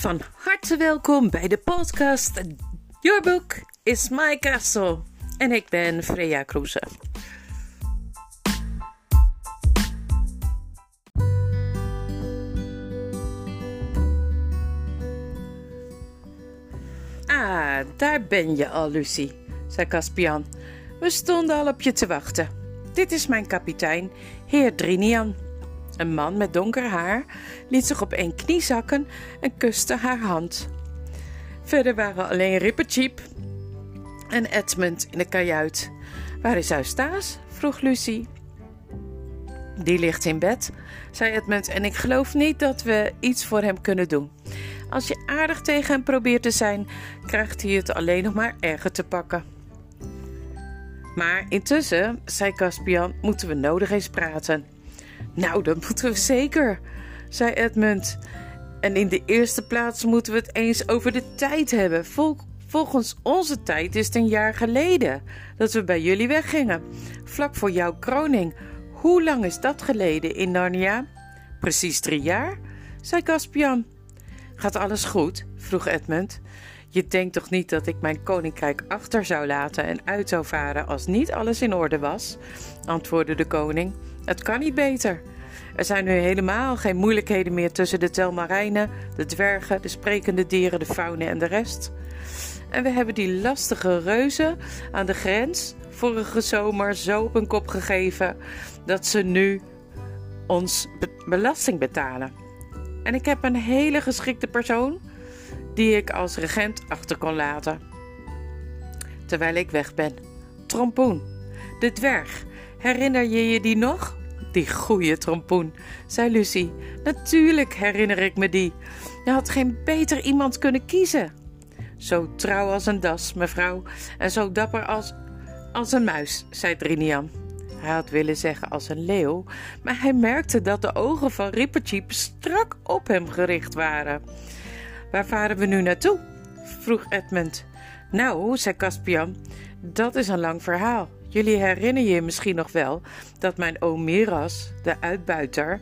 Van harte welkom bij de podcast Your Book is My Castle. En ik ben Freya Kroeze. Ah, daar ben je al, Lucie, zei Caspian. We stonden al op je te wachten. Dit is mijn kapitein, heer Drinian. Een man met donker haar liet zich op één knie zakken en kuste haar hand. Verder waren alleen Rippercheap en Edmund in de kajuit. Waar is Eustace? vroeg Lucie. Die ligt in bed, zei Edmund, en ik geloof niet dat we iets voor hem kunnen doen. Als je aardig tegen hem probeert te zijn, krijgt hij het alleen nog maar erger te pakken. Maar intussen, zei Caspian, moeten we nodig eens praten. Nou, dat moeten we zeker, zei Edmund. En in de eerste plaats moeten we het eens over de tijd hebben. volgens onze tijd is het een jaar geleden dat we bij jullie weggingen. Vlak voor jouw kroning. Hoe lang is dat geleden in Narnia? Precies drie jaar, zei Caspian. Gaat alles goed? vroeg Edmund. Je denkt toch niet dat ik mijn koninkrijk achter zou laten en uit zou varen als niet alles in orde was? antwoordde de koning. Het kan niet beter. Er zijn nu helemaal geen moeilijkheden meer tussen de telmarijnen, de dwergen, de sprekende dieren, de faune en de rest. En we hebben die lastige reuzen aan de grens vorige zomer zo op een kop gegeven dat ze nu ons belasting betalen. En ik heb een hele geschikte persoon die ik als regent achter kon laten. Terwijl ik weg ben. Trompoen, de dwerg. Herinner je je die nog? Die goeie trompoen, zei Lucie. Natuurlijk herinner ik me die. Je had geen beter iemand kunnen kiezen. Zo trouw als een das, mevrouw, en zo dapper als, als een muis, zei Drinian. Hij had willen zeggen als een leeuw, maar hij merkte dat de ogen van Rippercheap strak op hem gericht waren. Waar varen we nu naartoe? vroeg Edmund. Nou, zei Caspian, dat is een lang verhaal. Jullie herinneren je misschien nog wel dat mijn oom Miras, de uitbuiter,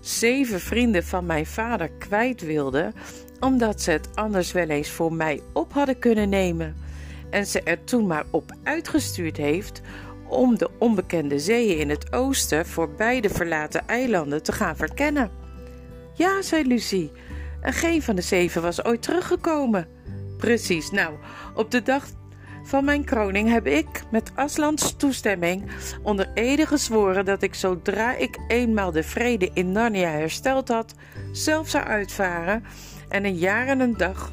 zeven vrienden van mijn vader kwijt wilde, omdat ze het anders wel eens voor mij op hadden kunnen nemen. En ze er toen maar op uitgestuurd heeft om de onbekende zeeën in het oosten voor beide verlaten eilanden te gaan verkennen. Ja, zei Lucie, en geen van de zeven was ooit teruggekomen. Precies, nou, op de dag van mijn kroning heb ik met Aslands toestemming onder ede gezworen dat ik zodra ik eenmaal de vrede in Narnia hersteld had, zelf zou uitvaren en een jaar en een dag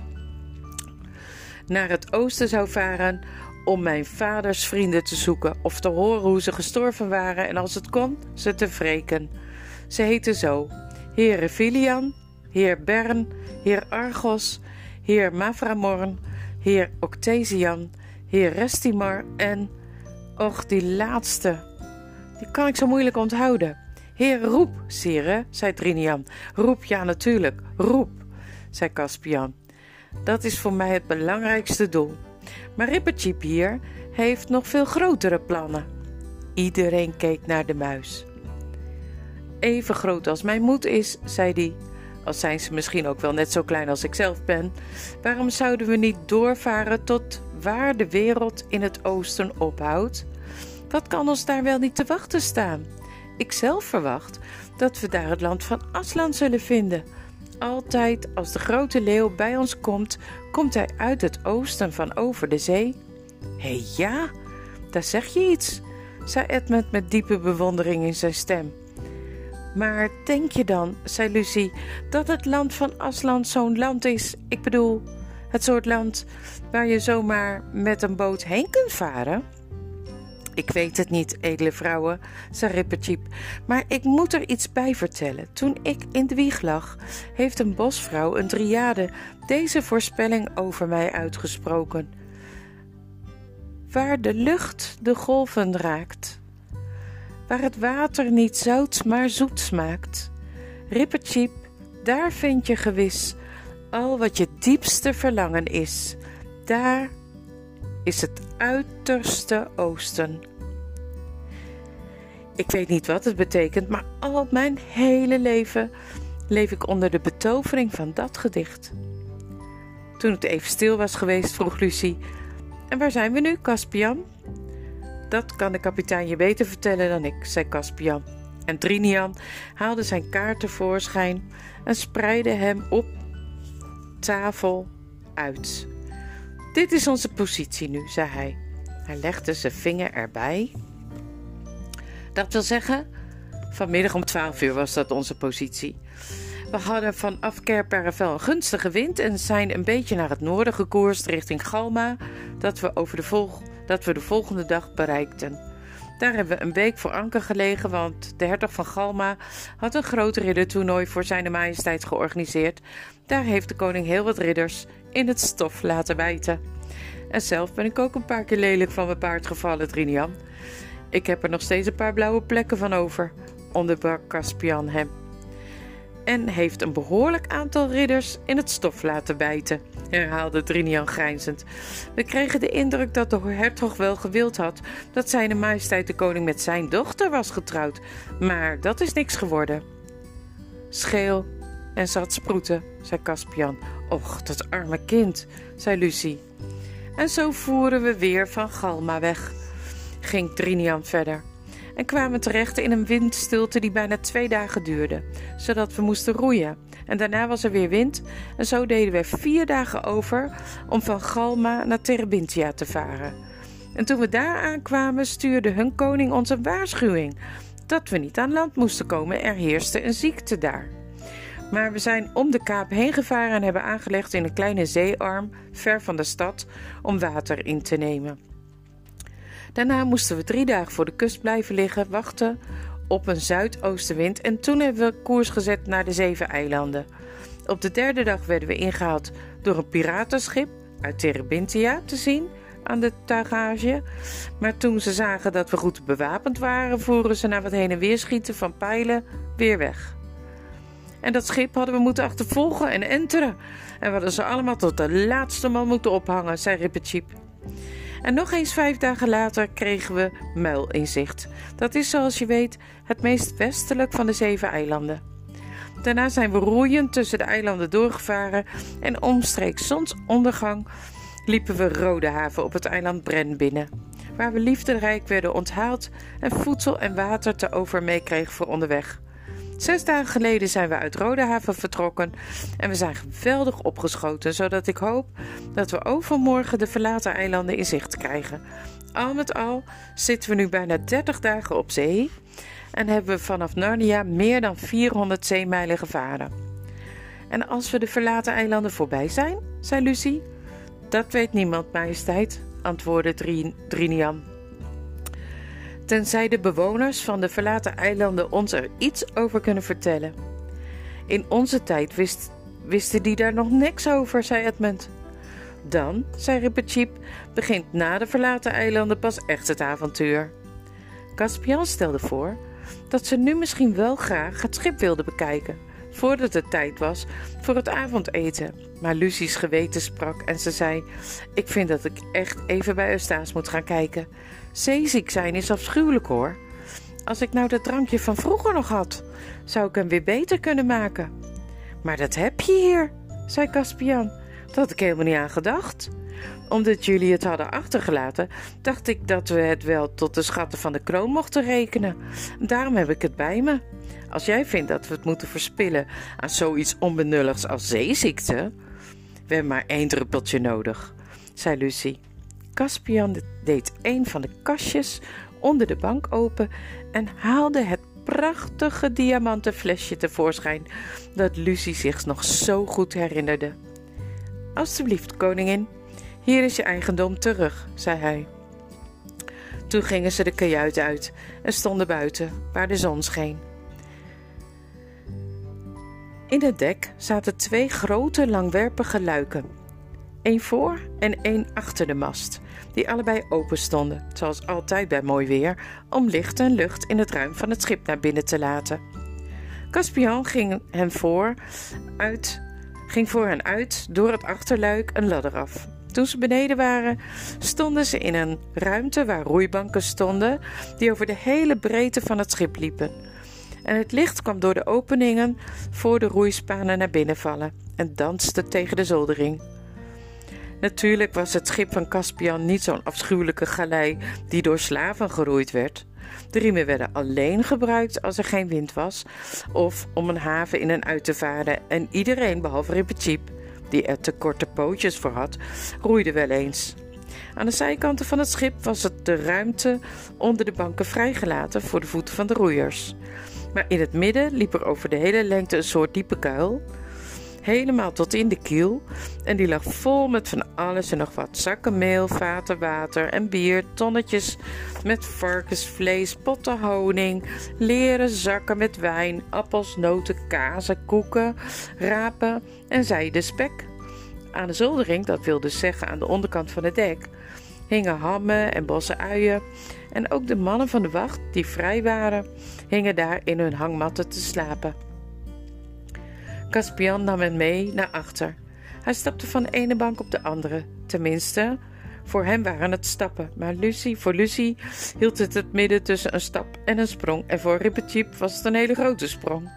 naar het oosten zou varen om mijn vaders vrienden te zoeken of te horen hoe ze gestorven waren en als het kon, ze te wreken. Ze heten zo: Heer Revilian, Heer Bern, Heer Argos, Heer Mavramorn, Heer Octesian, Heer Restimar en, och, die laatste, die kan ik zo moeilijk onthouden. Heer, roep, sire, zei Trinian. Roep, ja, natuurlijk, roep, zei Caspian. Dat is voor mij het belangrijkste doel. Maar Rippercheap hier heeft nog veel grotere plannen. Iedereen keek naar de muis. Even groot als mijn moed is, zei hij. Al zijn ze misschien ook wel net zo klein als ik zelf ben. Waarom zouden we niet doorvaren tot waar de wereld in het oosten ophoudt? Wat kan ons daar wel niet te wachten staan? Ik zelf verwacht dat we daar het land van Aslan zullen vinden altijd als de grote leeuw bij ons komt, komt hij uit het oosten van over de zee. Hé ja, daar zeg je iets, zei Edmund met diepe bewondering in zijn stem. Maar denk je dan, zei Lucie, dat het land van Asland zo'n land is? Ik bedoel, het soort land waar je zomaar met een boot heen kunt varen? Ik weet het niet, edele vrouwen, zei Rippercheap, maar ik moet er iets bij vertellen. Toen ik in de wieg lag, heeft een bosvrouw, een driade, deze voorspelling over mij uitgesproken. Waar de lucht de golven raakt, waar het water niet zout maar zoet smaakt, Rippercheap, daar vind je gewis al wat je diepste verlangen is. Daar is het uiterste oosten. Ik weet niet wat het betekent, maar al mijn hele leven leef ik onder de betovering van dat gedicht. Toen het even stil was geweest, vroeg Lucie: En waar zijn we nu, Caspian? Dat kan de kapitein je beter vertellen dan ik, zei Caspian. En Trinian haalde zijn kaart tevoorschijn en spreidde hem op tafel uit. Dit is onze positie nu, zei hij. Hij legde zijn vinger erbij. Dat wil zeggen, vanmiddag om 12 uur was dat onze positie. We hadden vanaf Kerperavel een gunstige wind en zijn een beetje naar het noorden gekoerst richting Galma, dat we, over de, volg dat we de volgende dag bereikten. Daar hebben we een week voor anker gelegen, want de hertog van Galma had een groot riddertoernooi voor zijn majesteit georganiseerd. Daar heeft de koning heel wat ridders in het stof laten bijten. En zelf ben ik ook een paar keer lelijk van mijn paard gevallen, Trinian. Ik heb er nog steeds een paar blauwe plekken van over, onderbrak Caspian hem en heeft een behoorlijk aantal ridders in het stof laten bijten, herhaalde Trinian grijnzend. We kregen de indruk dat de hertog wel gewild had dat zijn majesteit de koning met zijn dochter was getrouwd, maar dat is niks geworden. Scheel en zat sproeten, zei Caspian. Och, dat arme kind, zei Lucie. En zo voeren we weer van Galma weg, ging Trinian verder en kwamen terecht in een windstilte die bijna twee dagen duurde, zodat we moesten roeien. En daarna was er weer wind en zo deden we vier dagen over om van Galma naar Terebintia te varen. En toen we daar aankwamen stuurde hun koning ons een waarschuwing dat we niet aan land moesten komen, er heerste een ziekte daar. Maar we zijn om de kaap heen gevaren en hebben aangelegd in een kleine zeearm ver van de stad om water in te nemen. Daarna moesten we drie dagen voor de kust blijven liggen, wachten op een zuidoostenwind en toen hebben we koers gezet naar de zeven eilanden. Op de derde dag werden we ingehaald door een piratenschip uit Terebintia te zien aan de tuigage. Maar toen ze zagen dat we goed bewapend waren, voeren ze na wat heen en weer schieten van pijlen weer weg. En dat schip hadden we moeten achtervolgen en enteren. En we hadden ze allemaal tot de laatste man moeten ophangen, zei Rippertjeep. En nog eens vijf dagen later kregen we Muil in zicht. Dat is zoals je weet het meest westelijk van de zeven eilanden. Daarna zijn we roeiend tussen de eilanden doorgevaren en omstreeks zonsondergang liepen we Rodehaven op het eiland Bren binnen, waar we liefderijk werden onthaald en voedsel en water te over meekregen voor onderweg. Zes dagen geleden zijn we uit Rodehaven vertrokken en we zijn geweldig opgeschoten, zodat ik hoop dat we overmorgen de verlaten eilanden in zicht krijgen. Al met al zitten we nu bijna 30 dagen op zee en hebben we vanaf Narnia meer dan 400 zeemijlen gevaren. En als we de verlaten eilanden voorbij zijn, zei Lucie. Dat weet niemand, majesteit, antwoordde Drinian tenzij de bewoners van de verlaten eilanden ons er iets over kunnen vertellen. In onze tijd wist, wisten die daar nog niks over, zei Edmund. Dan, zei Rippercheap, begint na de verlaten eilanden pas echt het avontuur. Caspian stelde voor dat ze nu misschien wel graag het schip wilden bekijken, voordat het tijd was voor het avondeten. Maar Lucie's geweten sprak en ze zei: Ik vind dat ik echt even bij Eustace moet gaan kijken. Zeeziek zijn is afschuwelijk hoor. Als ik nou dat drankje van vroeger nog had, zou ik hem weer beter kunnen maken. Maar dat heb je hier, zei Caspian. Dat had ik helemaal niet aan gedacht. Omdat jullie het hadden achtergelaten, dacht ik dat we het wel tot de schatten van de kroon mochten rekenen. Daarom heb ik het bij me. Als jij vindt dat we het moeten verspillen aan zoiets onbenulligs als zeeziekte. We hebben maar één druppeltje nodig, zei Lucie. Caspian deed een van de kastjes onder de bank open en haalde het prachtige diamanten flesje tevoorschijn dat Lucie zich nog zo goed herinnerde. Alsjeblieft, koningin, hier is je eigendom terug, zei hij. Toen gingen ze de kajuit uit en stonden buiten, waar de zon scheen. In het dek zaten twee grote langwerpige luiken, één voor en één achter de mast, die allebei open stonden, zoals altijd bij mooi weer, om licht en lucht in het ruim van het schip naar binnen te laten. Caspian ging, hen voor, uit, ging voor hen uit door het achterluik een ladder af. Toen ze beneden waren, stonden ze in een ruimte waar roeibanken stonden, die over de hele breedte van het schip liepen. En het licht kwam door de openingen voor de roeispanen naar binnen vallen en danste tegen de zoldering. Natuurlijk was het schip van Caspian niet zo'n afschuwelijke galei die door slaven geroeid werd. De riemen werden alleen gebruikt als er geen wind was of om een haven in en uit te varen en iedereen behalve Rippecheep, die er te korte pootjes voor had, roeide wel eens. Aan de zijkanten van het schip was het de ruimte onder de banken vrijgelaten voor de voeten van de roeiers. Maar in het midden liep er over de hele lengte een soort diepe kuil, helemaal tot in de kiel, en die lag vol met van alles en nog wat: zakken meel, vaten water en bier, tonnetjes met varkensvlees, potten honing, leren zakken met wijn, appels, noten, kazen, koeken, rapen en zijde spek. Aan de zoldering, dat wil dus zeggen aan de onderkant van het dek, hingen hammen en bossen uien. En ook de mannen van de wacht, die vrij waren, hingen daar in hun hangmatten te slapen. Caspian nam hen mee naar achter. Hij stapte van de ene bank op de andere. Tenminste, voor hem waren het stappen, maar Lucie, voor Lucie hield het het midden tussen een stap en een sprong, en voor Rippecheep was het een hele grote sprong.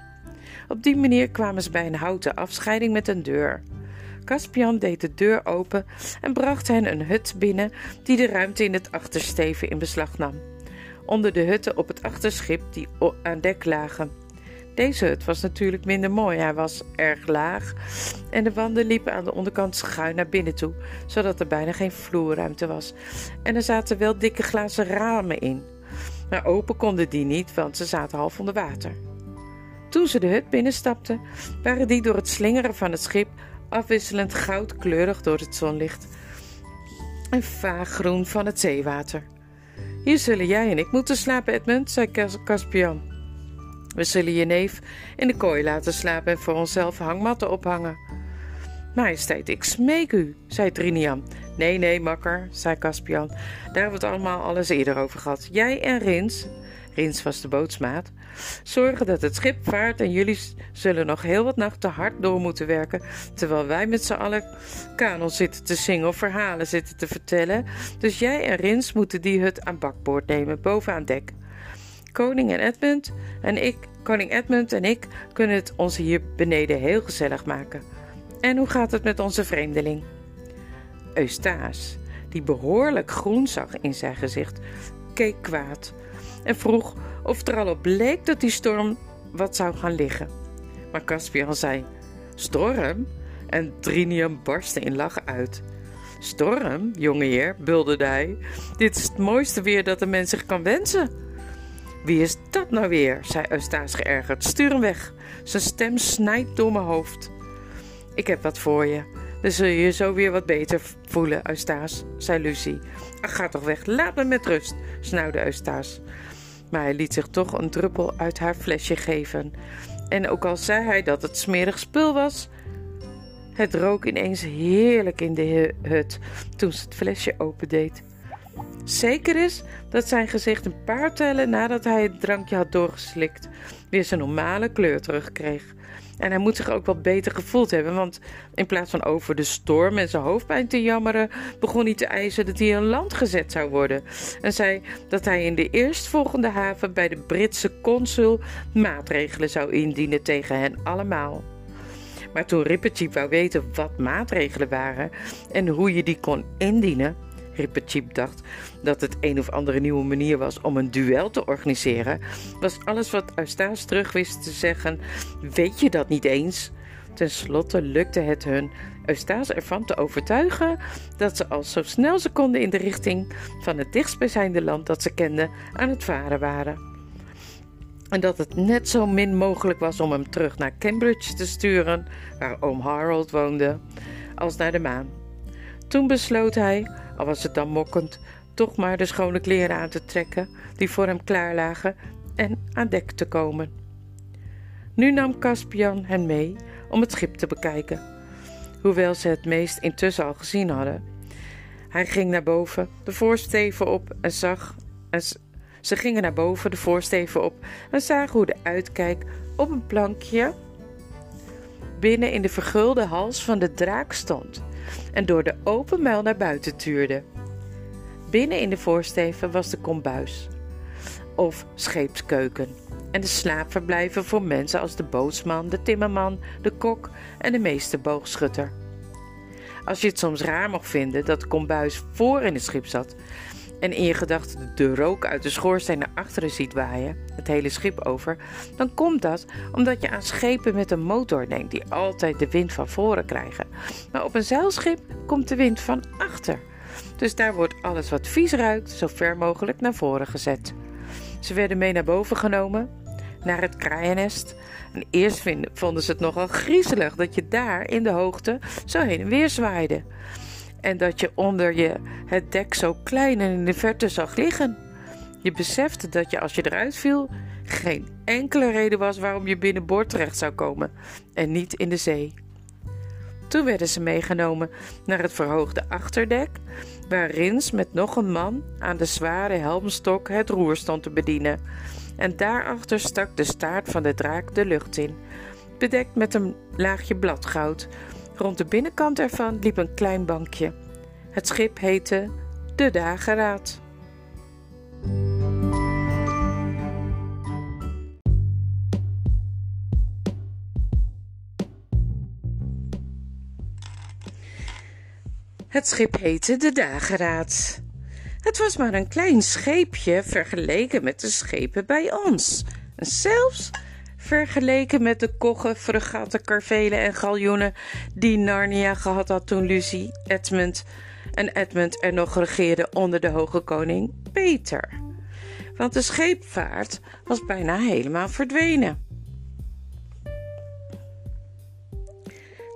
Op die manier kwamen ze bij een houten afscheiding met een deur. Caspian deed de deur open en bracht hen een hut binnen die de ruimte in het achtersteven in beslag nam. Onder de hutten op het achterschip die aan dek lagen. Deze hut was natuurlijk minder mooi. Hij was erg laag en de wanden liepen aan de onderkant schuin naar binnen toe, zodat er bijna geen vloerruimte was. En er zaten wel dikke glazen ramen in. Maar open konden die niet, want ze zaten half onder water. Toen ze de hut binnenstapten, waren die door het slingeren van het schip afwisselend goudkleurig door het zonlicht en vaag groen van het zeewater. Hier zullen jij en ik moeten slapen, Edmund, zei Caspian. We zullen je neef in de kooi laten slapen en voor onszelf hangmatten ophangen. Majesteit, ik smeek u, zei Trinian. Nee, nee, makker, zei Caspian. Daar hebben we het allemaal alles eerder over gehad. Jij en Rins, Rins was de bootsmaat, zorgen dat het schip vaart en jullie zullen nog heel wat nachten hard door moeten werken, terwijl wij met z'n allen kanon zitten te zingen of verhalen zitten te vertellen. Dus jij en Rins moeten die hut aan bakboord nemen, bovenaan dek. Koning en Edmund en ik, koning Edmund en ik, kunnen het ons hier beneden heel gezellig maken. En hoe gaat het met onze vreemdeling? Eustace, die behoorlijk groen zag in zijn gezicht, keek kwaad vroeg of er al op bleek dat die storm wat zou gaan liggen. Maar Caspian zei: Storm? En Trinium barstte in lachen uit. Storm, jongeheer, bulderde hij. Dit is het mooiste weer dat een mens zich kan wensen. Wie is dat nou weer? zei Eustace geërgerd. Stuur hem weg. Zijn stem snijdt door mijn hoofd. Ik heb wat voor je. Dan zul je je zo weer wat beter voelen, Eustace, zei. Ach, ga toch weg, laat me met rust, snauwde Eustace. Maar hij liet zich toch een druppel uit haar flesje geven. En ook al zei hij dat het smerig spul was, het rook ineens heerlijk in de hut toen ze het flesje opendeed. Zeker is dat zijn gezicht een paar tellen nadat hij het drankje had doorgeslikt, weer zijn normale kleur terugkreeg. En hij moet zich ook wat beter gevoeld hebben, want in plaats van over de storm en zijn hoofdpijn te jammeren, begon hij te eisen dat hij aan land gezet zou worden. En zei dat hij in de eerstvolgende haven bij de Britse consul maatregelen zou indienen tegen hen allemaal. Maar toen Rippertje wou weten wat maatregelen waren en hoe je die kon indienen, Rippercheap dacht dat het een of andere nieuwe manier was om een duel te organiseren, was alles wat Eustace terug wist te zeggen: Weet je dat niet eens? Ten slotte lukte het hun Eustace ervan te overtuigen dat ze al zo snel ze konden in de richting van het dichtstbijzijnde land dat ze kenden aan het varen waren. En dat het net zo min mogelijk was om hem terug naar Cambridge te sturen, waar oom Harold woonde, als naar de maan. Toen besloot hij al was het dan mokkend, toch maar de schone kleren aan te trekken die voor hem klaar lagen en aan dek te komen. Nu nam Caspian hen mee om het schip te bekijken, hoewel ze het meest intussen al gezien hadden. Hij ging naar boven, de voorsteven op en zag. En ze gingen naar boven, de voorsteven op en zagen hoe de uitkijk op een plankje binnen in de vergulde hals van de draak stond en door de open muil naar buiten tuurde. Binnen in de voorsteven was de kombuis of scheepskeuken en de slaapverblijven voor mensen als de bootsman, de timmerman, de kok en de meeste boogschutter. Als je het soms raar mag vinden dat de kombuis voor in het schip zat en in je gedachten de rook uit de schoorsteen naar achteren ziet waaien, het hele schip over, dan komt dat omdat je aan schepen met een motor denkt die altijd de wind van voren krijgen. Maar op een zeilschip komt de wind van achter. Dus daar wordt alles wat vies ruikt zo ver mogelijk naar voren gezet. Ze werden mee naar boven genomen, naar het kraaiennest. En eerst vonden ze het nogal griezelig dat je daar in de hoogte zo heen en weer zwaaide. En dat je onder je het dek zo klein en in de verte zag liggen. Je besefte dat je als je eruit viel geen enkele reden was waarom je binnenboord terecht zou komen en niet in de zee. Toen werden ze meegenomen naar het verhoogde achterdek, waar Rins met nog een man aan de zware helmstok het roer stond te bedienen. En daarachter stak de staart van de draak de lucht in, bedekt met een laagje bladgoud. Rond de binnenkant ervan liep een klein bankje. Het schip heette de Dageraad. Het schip heette de Dageraad. Het was maar een klein scheepje vergeleken met de schepen bij ons. En zelfs vergeleken met de koggen, fregatten, karvelen en galjoenen die Narnia gehad had toen Lucy, Edmund en Edmund er nog regeerde onder de hoge koning Peter. Want de scheepvaart was bijna helemaal verdwenen.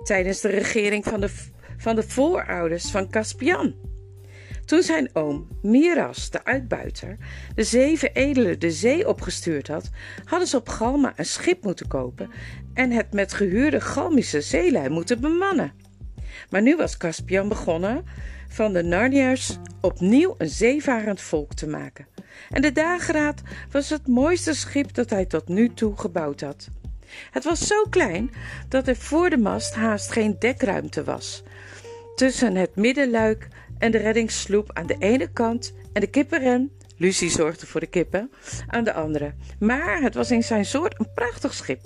Tijdens de regering van de van de voorouders van Caspian. Toen zijn oom Miras, de uitbuiter, de zeven edelen de zee opgestuurd had, hadden ze op Galma een schip moeten kopen en het met gehuurde Galmische zeelui moeten bemannen. Maar nu was Caspian begonnen van de Narniërs opnieuw een zeevarend volk te maken. En de dageraad was het mooiste schip dat hij tot nu toe gebouwd had. Het was zo klein dat er voor de mast haast geen dekruimte was tussen het middenluik en de reddingssloep aan de ene kant en de kippenren, Lucie zorgde voor de kippen, aan de andere. Maar het was in zijn soort een prachtig schip.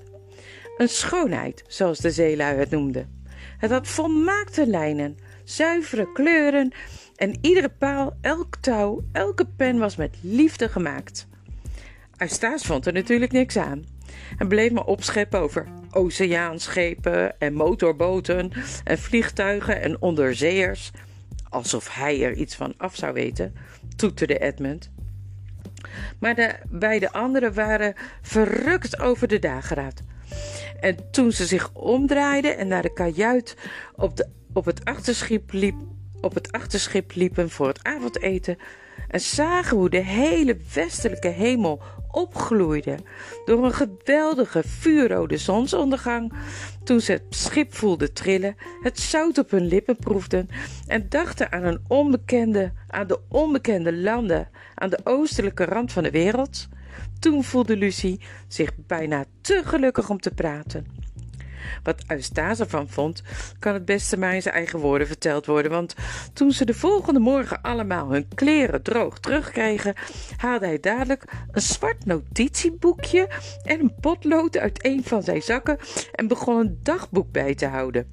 Een schoonheid, zoals de zeelui het noemden. Het had volmaakte lijnen, zuivere kleuren en iedere paal, elk touw, elke pen was met liefde gemaakt. Eustace vond er natuurlijk niks aan en bleef maar opscheppen over oceaanschepen en motorboten en vliegtuigen en onderzeeërs. Alsof hij er iets van af zou weten, toeterde Edmund. Maar de beide anderen waren verrukt over de dageraad. En toen ze zich omdraaiden en naar de kajuit op, de, op, het achterschip liep, op het achterschip liepen voor het avondeten, en zagen hoe de hele westelijke hemel opgloeide door een geweldige vuurrode zonsondergang. Toen ze het schip voelden trillen, het zout op hun lippen proefden en dachten aan, een onbekende, aan de onbekende landen aan de oostelijke rand van de wereld, toen voelde Lucie zich bijna te gelukkig om te praten. Wat Eustace ervan vond, kan het beste maar in zijn eigen woorden verteld worden. Want toen ze de volgende morgen allemaal hun kleren droog terugkregen, haalde hij dadelijk een zwart notitieboekje en een potlood uit een van zijn zakken en begon een dagboek bij te houden.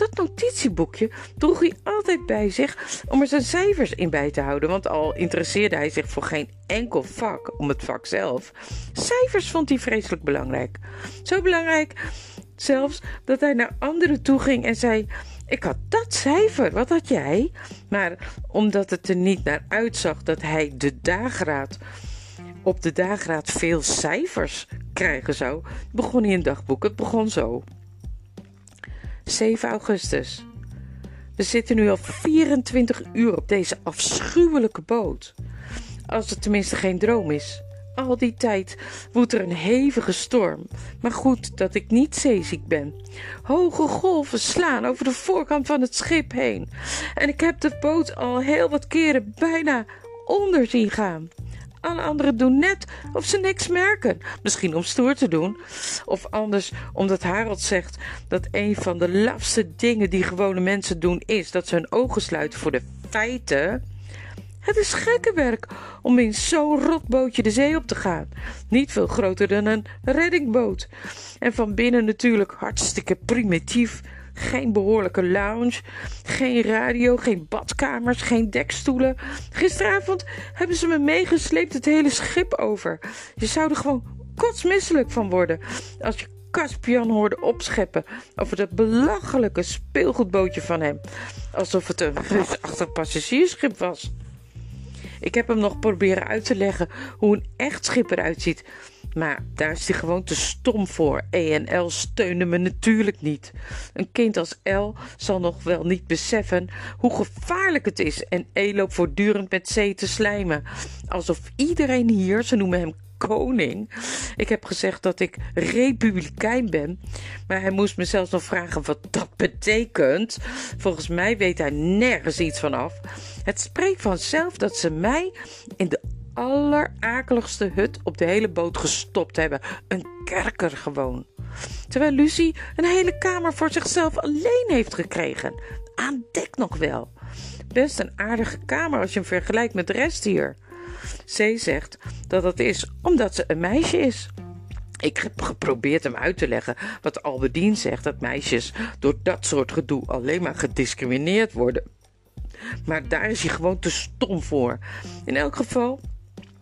Dat notitieboekje droeg hij altijd bij zich om er zijn cijfers in bij te houden, want al interesseerde hij zich voor geen enkel vak om het vak zelf. Cijfers vond hij vreselijk belangrijk. Zo belangrijk zelfs dat hij naar anderen toe ging en zei: Ik had dat cijfer, wat had jij? Maar omdat het er niet naar uitzag dat hij de dageraad op de dageraad veel cijfers krijgen zou, begon hij een dagboek. Het begon zo. 7 augustus. We zitten nu al 24 uur op deze afschuwelijke boot. Als het tenminste geen droom is. Al die tijd woedt er een hevige storm. Maar goed dat ik niet zeeziek ben. Hoge golven slaan over de voorkant van het schip heen. En ik heb de boot al heel wat keren bijna onder zien gaan. Alle anderen doen net of ze niks merken. Misschien om stoer te doen. Of anders omdat Harold zegt dat een van de lafste dingen die gewone mensen doen is dat ze hun ogen sluiten voor de feiten. Het is gekke werk om in zo'n rotbootje de zee op te gaan. Niet veel groter dan een reddingboot. En van binnen natuurlijk hartstikke primitief. geen behoorlijke lounge, geen radio, geen badkamers, geen dekstoelen. Gisteravond hebben ze me meegesleept het hele schip over. Je zou er gewoon kotsmisselijk van worden als je Caspian hoorde opscheppen over dat belachelijke speelgoedbootje van hem. Alsof het een reusachtig passagiersschip was. Ik heb hem nog proberen uit te leggen hoe een echt schip eruit ziet. Maar daar is hij gewoon te stom voor. ENL steunde me natuurlijk niet. Een kind als L zal nog wel niet beseffen hoe gevaarlijk het is. En E loopt voortdurend met C te slijmen. Alsof iedereen hier, ze noemen hem koning. Ik heb gezegd dat ik republikein ben, maar hij moest me zelfs nog vragen wat dat betekent. Volgens mij weet hij nergens iets van af. Het spreekt vanzelf dat ze mij in de allerakeligste hut op de hele boot gestopt hebben. Een kerker gewoon. Terwijl Lucie een hele kamer voor zichzelf alleen heeft gekregen. Aan dek nog wel. Best een aardige kamer als je hem vergelijkt met de rest hier. C zegt dat dat is omdat ze een meisje is. Ik heb geprobeerd hem uit te leggen wat Albedien zegt: dat meisjes door dat soort gedoe alleen maar gediscrimineerd worden. Maar daar is hij gewoon te stom voor. In elk geval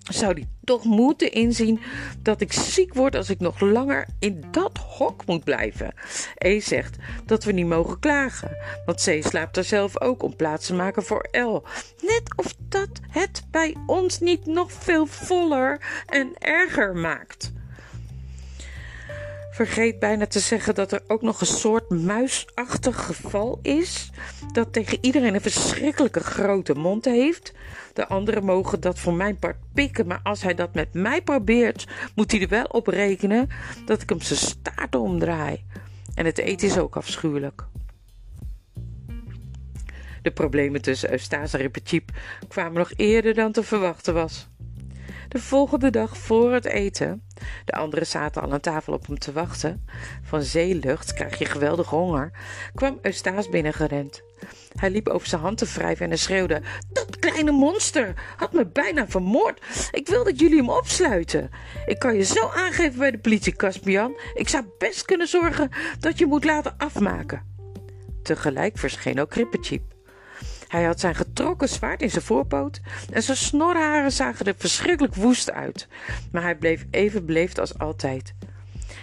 zou hij toch moeten inzien dat ik ziek word als ik nog langer in dat hok moet blijven. E zegt dat we niet mogen klagen, want C slaapt er zelf ook om plaats te maken voor L. Net of dat het bij ons niet nog veel voller en erger maakt. Vergeet bijna te zeggen dat er ook nog een soort muisachtig geval is. Dat tegen iedereen een verschrikkelijke grote mond heeft. De anderen mogen dat voor mijn part pikken, maar als hij dat met mij probeert, moet hij er wel op rekenen dat ik hem zijn staart omdraai. En het eten is ook afschuwelijk. De problemen tussen Eustace en kwamen nog eerder dan te verwachten was. De volgende dag voor het eten, de anderen zaten al aan tafel op hem te wachten. Van zeelucht krijg je geweldig honger, kwam Eustace binnengerend. Hij liep over zijn hand te wrijven en schreeuwde: Dat kleine monster had me bijna vermoord. Ik wil dat jullie hem opsluiten. Ik kan je zo aangeven bij de politie, Caspian. Ik zou best kunnen zorgen dat je moet laten afmaken. Tegelijk verscheen ook Rippercheap. Hij had zijn getrokken zwaard in zijn voorpoot en zijn snorharen zagen er verschrikkelijk woest uit. Maar hij bleef even beleefd als altijd.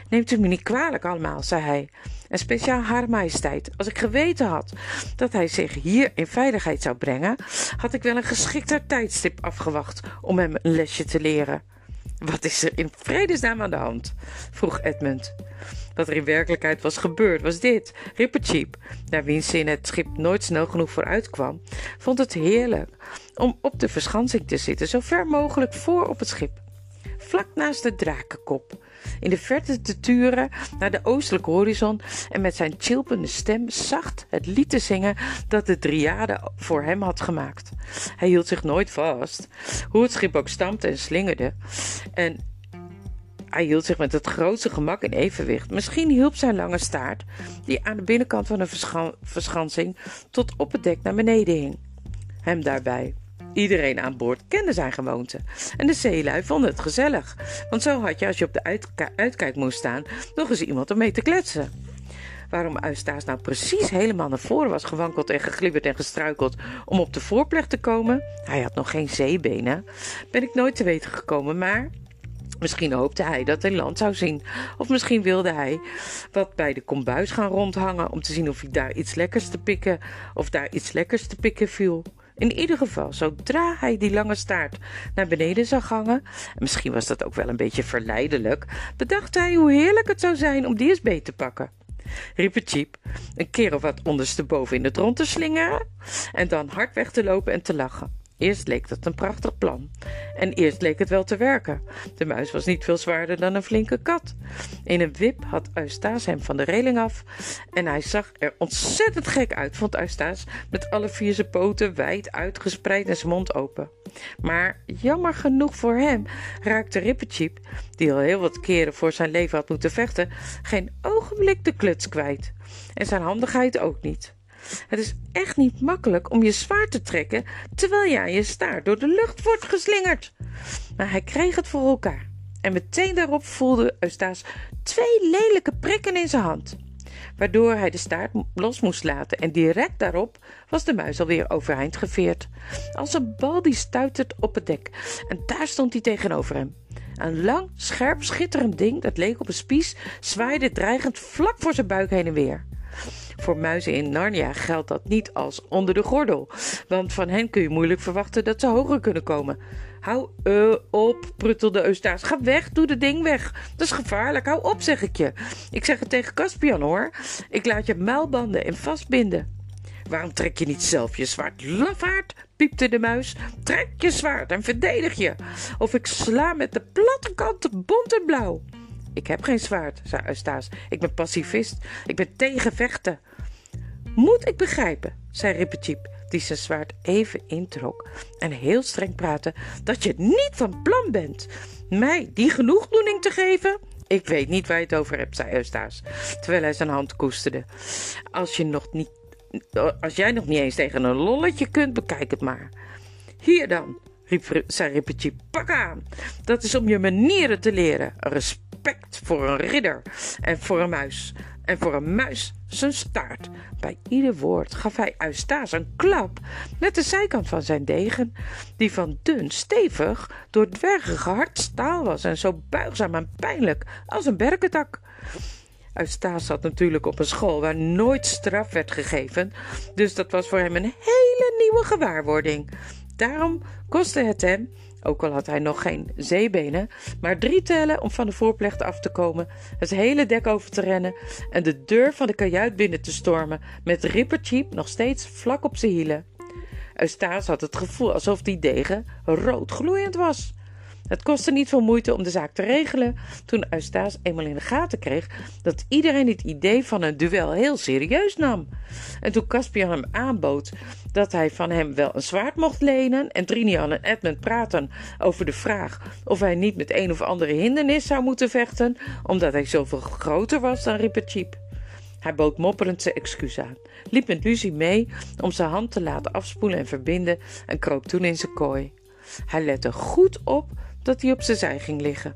Neemt u me niet kwalijk allemaal, zei hij. En speciaal haar majesteit, als ik geweten had dat hij zich hier in veiligheid zou brengen, had ik wel een geschikter tijdstip afgewacht om hem een lesje te leren. Wat is er in vredesnaam aan de hand? vroeg Edmund. Wat er in werkelijkheid was gebeurd was dit. Rippercheap, naar wiens zin het schip nooit snel genoeg vooruit kwam, vond het heerlijk om op de verschansing te zitten, zo ver mogelijk voor op het schip. Vlak naast de drakenkop, in de verte te turen naar de oostelijke horizon en met zijn chilpende stem zacht het lied te zingen dat de driade voor hem had gemaakt. Hij hield zich nooit vast, hoe het schip ook stampte en slingerde. En hij hield zich met het grootste gemak in evenwicht. Misschien hielp zijn lange staart, die aan de binnenkant van de verschansing tot op het dek naar beneden hing, hem daarbij. Iedereen aan boord kende zijn gewoonte. En de zeelui vonden het gezellig. Want zo had je, als je op de uitkijk moest staan, nog eens iemand om mee te kletsen. Waarom Eustace nou precies helemaal naar voren was gewankeld en geglibberd en gestruikeld om op de voorplecht te komen, hij had nog geen zeebenen, ben ik nooit te weten gekomen, maar Misschien hoopte hij dat hij land zou zien. Of misschien wilde hij wat bij de kombuis gaan rondhangen om te zien of hij daar iets lekkers te pikken of daar iets lekkers te pikken viel. In ieder geval, zodra hij die lange staart naar beneden zag hangen, en misschien was dat ook wel een beetje verleidelijk, bedacht hij hoe heerlijk het zou zijn om die eens beet te pakken. Riep het Cheap, een keer of wat ondersteboven in het rond te slingeren en dan hard weg te lopen en te lachen. Eerst leek dat een prachtig plan. En eerst leek het wel te werken. De muis was niet veel zwaarder dan een flinke kat. In een wip had Eustace hem van de reling af. En hij zag er ontzettend gek uit, vond Eustace, met alle vier zijn poten wijd uitgespreid en zijn mond open. Maar jammer genoeg voor hem raakte Rippercheap, die al heel wat keren voor zijn leven had moeten vechten, geen ogenblik de kluts kwijt. En zijn handigheid ook niet. Het is echt niet makkelijk om je zwaard te trekken terwijl je je staart door de lucht wordt geslingerd. Maar hij kreeg het voor elkaar. En meteen daarop voelde Eustace twee lelijke prikken in zijn hand. waardoor hij de staart los moest laten. En direct daarop was de muis alweer overeind geveerd. Als een bal die stuitert op het dek. En daar stond hij tegenover hem. Een lang, scherp, schitterend ding dat leek op een spies, zwaaide dreigend vlak voor zijn buik heen en weer. Voor muizen in Narnia geldt dat niet als onder de gordel, want van hen kun je moeilijk verwachten dat ze hoger kunnen komen. Hou uh, op, pruttelde Eustace. Ga weg, doe de ding weg. Dat is gevaarlijk, hou op, zeg ik je. Ik zeg het tegen Caspian, hoor. Ik laat je muilbanden en vastbinden. Waarom trek je niet zelf je zwaard, lafaard? piepte de muis. Trek je zwaard en verdedig je. Of ik sla met de platte kanten bont en blauw. Ik heb geen zwaard, zei Eustace. Ik ben pacifist. Ik ben tegen vechten. Moet ik begrijpen, zei Rippertjeep, die zijn zwaard even introk en heel streng praatte, dat je niet van plan bent mij die genoegdoening te geven? Ik weet niet waar je het over hebt, zei Eustace, terwijl hij zijn hand koesterde. Als, je nog niet, als jij nog niet eens tegen een lolletje kunt, bekijk het maar. Hier dan, riep, zei Rippertjeep, pak aan. Dat is om je manieren te leren. Respect voor een ridder en voor een muis. En voor een muis zijn staart. Bij ieder woord gaf hij Eustace een klap met de zijkant van zijn degen, die van dun, stevig, door dwergen gehard staal was en zo buigzaam en pijnlijk als een berkentak. Eustace zat natuurlijk op een school waar nooit straf werd gegeven, dus dat was voor hem een hele nieuwe gewaarwording. Daarom kostte het hem ook al had hij nog geen zeebenen, maar drie tellen om van de voorplecht af te komen, het hele dek over te rennen en de deur van de kajuit binnen te stormen, met Rippercheap nog steeds vlak op zijn hielen. Eustace had het gevoel alsof die degen rood gloeiend was. Het kostte niet veel moeite om de zaak te regelen toen Eustace eenmaal in de gaten kreeg dat iedereen het idee van een duel heel serieus nam. En toen Caspian hem aanbood dat hij van hem wel een zwaard mocht lenen en Trinian en Edmund praten over de vraag of hij niet met een of andere hindernis zou moeten vechten omdat hij zoveel groter was dan Rippercheap. Hij bood mopperend zijn excuus aan, liep met Lucie mee om zijn hand te laten afspoelen en verbinden en kroop toen in zijn kooi. Hij lette goed op dat hij op zijn zij ging liggen.